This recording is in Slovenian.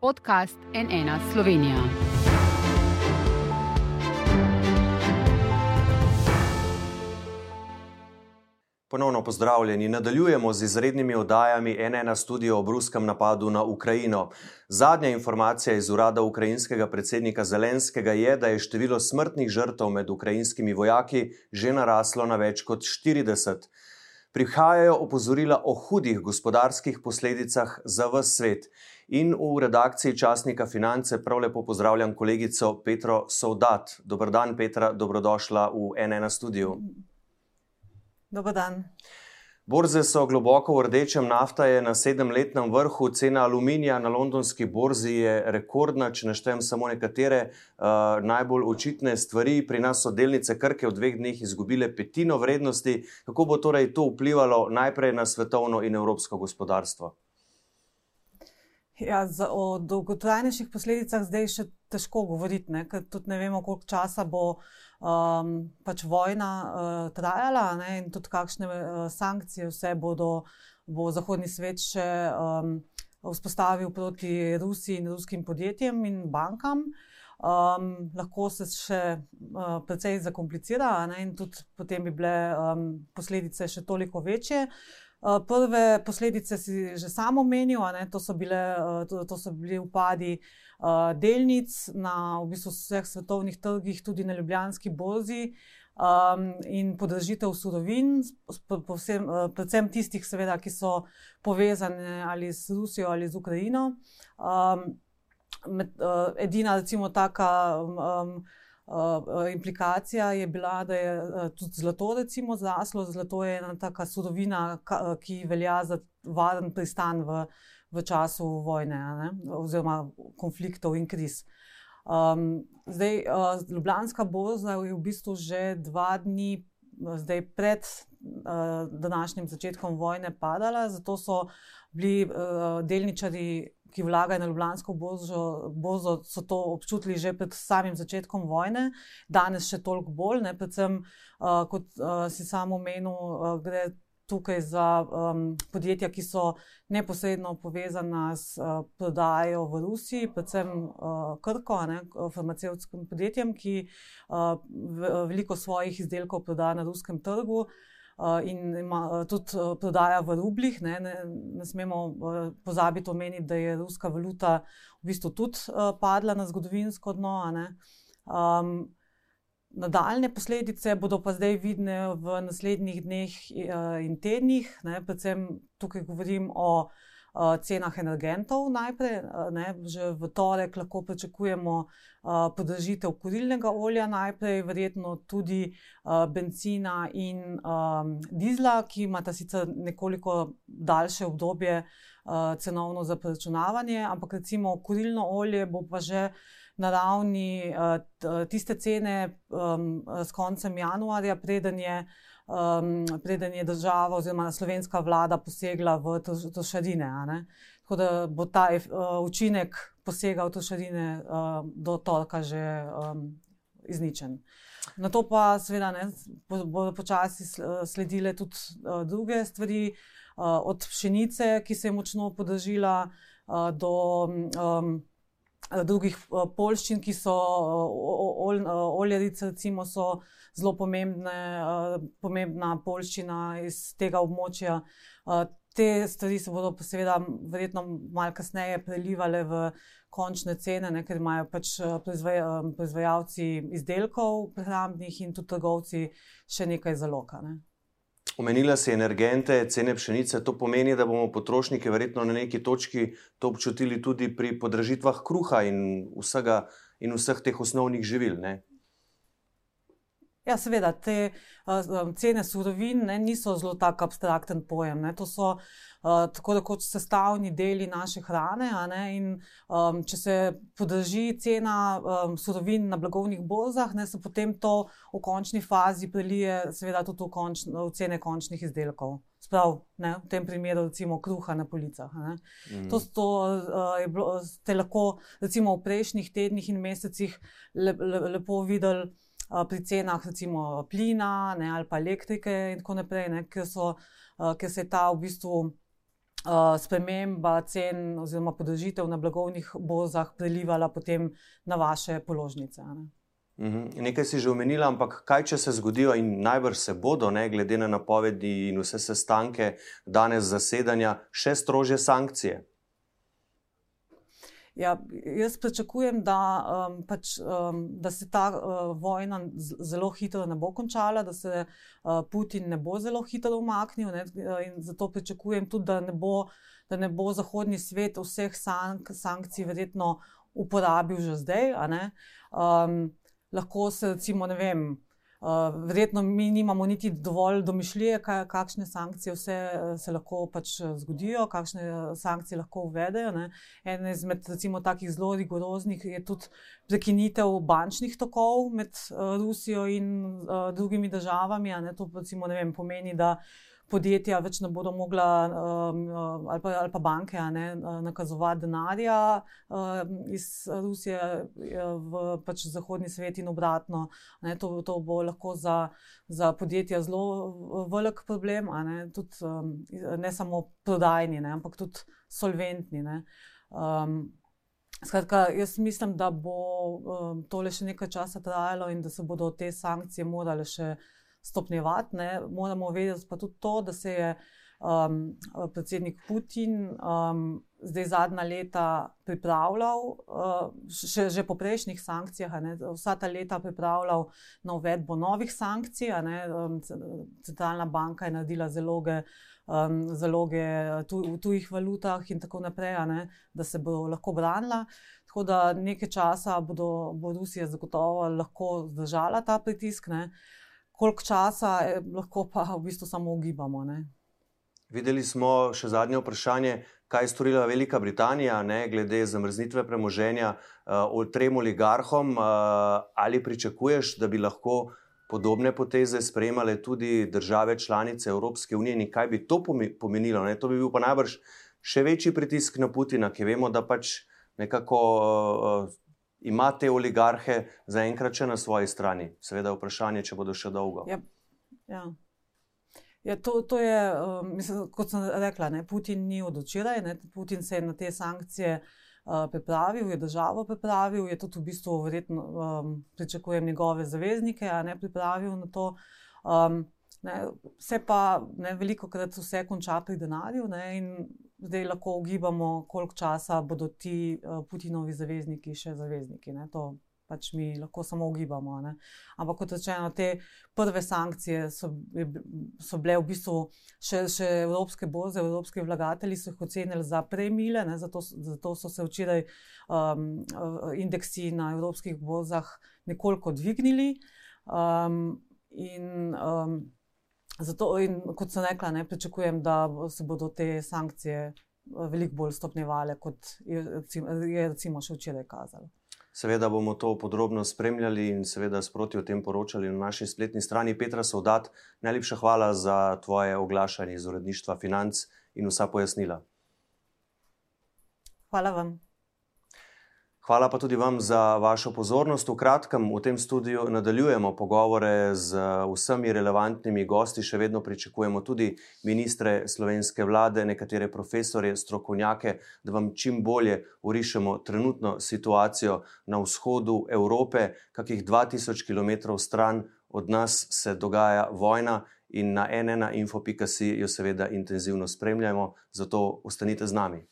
podcast NN Slovenija. Ponovno pozdravljeni. Nadaljujemo z izrednimi oddajami NN studio o bruskem napadu na Ukrajino. Zadnja informacija iz urada ukrajinskega predsednika Zelenskega je, da je število smrtnih žrtev med ukrajinskimi vojaki že naraslo na več kot 40. Prihajajo opozorila o hudih gospodarskih posledicah za vse svet. In v redakciji časnika Finance prav lepo pozdravljam kolegico Petro Soldat. Dobr dan, Petra, dobrodošla v NN studiu. Dobar dan. Borze so globoko v rdečem, nafta je na sedemletnem vrhu, cena aluminija na londonski borzi je rekordna. Če naštejem samo nekatere uh, najbolj očitne stvari, pri nas so delnice Krke v dveh dneh izgubile petino vrednosti. Kako bo torej to vplivalo najprej na svetovno in evropsko gospodarstvo? Ja, za, o dolgotrajnejših posledicah zdaj še težko govoriti, ne? ker tudi ne vemo, koliko časa bo um, pač vojna uh, trajala ne? in tudi kakšne uh, sankcije vse bodo, bo zahodni svet še um, vzpostavil proti Rusiji in ruskim podjetjem in bankam. Um, lahko se še uh, precej zakomplicira ne? in tudi potem bi bile um, posledice še toliko večje. Eh, prve posledice si že samo menil, to so, bile, eh, to, so bili upadi uh, delnic na v bistvu vseh svetovnih trgih, tudi na Ljubljanski borzi um, in podražitev surovin, povsem, uh, predvsem tistih, seveda, ki so povezane ali z Rusijo ali z Ukrajino. Um, med, uh, edina, recimo, taka. Um, Uh, implikacija je bila, da je uh, tudi zlato, recimo, zraslo. Zlato je ena taka surovina, ka, ki velja za varen pristan v, v času vojne, ne? oziroma konfliktov in kriz. Um, zdaj, uh, Ljubljanska borza je v bistvu že dva dni zdaj, pred uh, današnjim začetkom vojne padala, zato so bili uh, delničari ki vlagajo na Ljubljansko bozo, bozo, so to občutili že pred samim začetkom vojne, danes še toliko bolj, ne, predvsem uh, kot uh, si samo omenil, uh, gre tukaj za um, podjetja, ki so neposredno povezana s uh, prodajo v Rusiji, predvsem uh, Krko, ne, farmacevtskim podjetjem, ki uh, veliko svojih izdelkov prodaja na ruskem trgu. Eh, in ima eh, tudi eh, prodaja v rublih. Ne, ne, ne smemo pozabiti omeniti, da je ruska valuta v bistvu tudi padla na zgodovinsko dno. Um, nadaljne posledice bodo pa zdaj vidne v naslednjih dneh in tednih, ne, predvsem tukaj govorim o. Uh, cenah energentov najprej. Uh, ne, že v torek lahko pričakujemo uh, podražitev kurilnega olja, najprej verjetno tudi benzina in um, dizla, ki imata sicer nekoliko daljše obdobje cenovno za preračunavanje, ampak recimo kurilno olje bo pa že na ravni tiste cene um, s koncem januarja, preden je um, preden je država oziroma slovenska vlada posegla v trošarine. Tako da bo ta uh, učinek posega v trošarine uh, do torka že um, izničen. Na to pa seveda ne, bodo počasi sledile tudi uh, druge stvari, uh, od pšenice, ki se je močno podražila, uh, do um, drugih uh, polščin, ki so uh, ol, oljarice, recimo, so zelo pomembne, pomembna polščina iz tega območja. Te stvari se bodo, seveda, verjetno malo kasneje prelivale v končne cene, ne, ker imajo pač proizvaj, proizvajalci izdelkov prehrambnih in tudi trgovci še nekaj zaloga. Ne. Omenila si energente, cene pšenice. To pomeni, da bomo potrošniki verjetno na neki točki to občutili tudi pri podražitvah kruha in, vsega, in vseh teh osnovnih živil. Ne? Ja, seveda, te uh, cene surovin ne, niso zelo tako abstrakten pojem. Ne. To so uh, tako rekoč sestavni deli naše hrane. Ne, in, um, če se podrži cena um, surovin na blagovnih borzah, ne, se potem to v končni fazi prelije, seveda, tudi v, konč, v cene končnih izdelkov. Sprav, ne, v tem primeru, recimo, kruha na policah. Mm. To, to uh, je bilo, ste lahko, recimo, v prejšnjih tednih in mesecih le, le, lepo videli pri cenah recimo plina ne, ali pa elektrike in tako naprej, ne, ker, so, ker se je ta v bistvu sprememba cen oziroma podražitev na blagovnih bozah prelivala potem na vaše položnice. Ne? Mhm. Nekaj si že omenila, ampak kaj če se zgodijo in najbrž se bodo, ne, glede na napovedi in vse sestanke danes zasedanja, še strože sankcije? Ja, jaz pričakujem, da, um, pač, um, da se ta uh, vojna zelo hitro ne bo končala, da se uh, Putin ne bo zelo hitro umaknil. Ne, zato pričakujem tudi, da ne, bo, da ne bo zahodni svet vseh sank, sankcij verjetno uporabil že zdaj. Um, lahko se, recimo, ne vem. Uh, verjetno mi nimamo niti dovolj domišljije, kaj, kakšne sankcije vse uh, se lahko pač uh, zgodijo, kakšne sankcije lahko uvedejo. Ne. En izmed recimo, takih zelo rigoroznih je tudi prekinitev bančnih tokov med uh, Rusijo in uh, drugimi državami. To recimo, vem, pomeni, da uh, podjetja več ne bodo mogla, um, uh, ali, pa, ali pa banke, ne, uh, nakazovati denarja um, iz Rusije v pač zahodni svet in obratno. Ne, to, to bo lahko za, za podjetja zelo velik problem, ne, tudi, um, ne samo prodajni, ne, ampak tudi solventni. Ne. Um, Skratka, jaz mislim, da bo um, tole še nekaj časa trajalo in da se bodo te sankcije morale še uh, stopnjevati. Ne. Moramo vedeti pa tudi to, da se je um, predsednik Putin um, zdaj zadnja leta pripravljal, uh, še, že po prejšnjih sankcijah, ne, vsa ta leta pripravljal na uvedbo novih sankcij. Ne, um, centralna banka je naredila zaloge. Um, zaloge tu, v tujih valutah, in tako naprej, ne, da se bo lahko branila. Tako da nekaj časa bodo, bo Rusija zagotovo lahko zdržala ta pritisk. Ne. Koliko časa eh, lahko pa v bistvu samo ugibamo. Ne. Videli smo še zadnje vprašanje, kaj je storila Velika Britanija ne, glede zamrznitve premoženja uh, trem oligarhom. Uh, ali pričakuješ, da bi lahko podobne poteze sprejemale tudi države članice Evropske unije in kaj bi to pomenilo? Ne? To bi bil pa najbrž še večji pritisk na Putina, ki vemo, da pač nekako. Uh, ima te oligarhe zaenkrat še na svoji strani. Seveda je vprašanje, če bodo še dolgo. Ja. Ja. Ja, to, to je, um, mislim, kot sem rekla, ne, Putin ni od včeraj, Putin se je na te sankcije uh, pripravil, je državo pripravil, je tudi v bistvu verjetno um, pričakujem njegove zaveznike, a ne pripravil na to. Um, ne, vse pa ne, veliko krat vse konča pri denarju ne, in zdaj lahko ugibamo, koliko časa bodo ti uh, Putinovi zavezniki še zavezniki. Ne? To pač mi lahko samo ugibamo. Ne? Ampak kot rečeno, te prve sankcije so, so bile v bistvu še, še evropske borze, evropski vlagatelji so jih ocenili za premile, zato, zato so se včeraj um, indeksi na evropskih borzah nekoliko dvignili. Um, in, um, Zato, in kot sem rekla, ne pričakujem, da se bodo te sankcije eh, veliko bolj stopnjevale, kot je, je recimo še včeraj kazalo. Seveda bomo to podrobno spremljali in seveda sproti o tem poročali na naši spletni strani. Petra Saudat, najlepša hvala za tvoje oglašanje iz uredništva Financ in vsa pojasnila. Hvala vam. Hvala pa tudi vam za vašo pozornost. V kratkem v tem studiu nadaljujemo pogovore z vsemi relevantnimi gosti. Še vedno pričakujemo tudi ministre slovenske vlade, nekatere profesore, strokovnjake, da vam čim bolje urišemo trenutno situacijo na vzhodu Evrope, kakih 2000 km stran od nas se dogaja vojna. In na ena info.si jo seveda intenzivno spremljamo, zato ostanite z nami.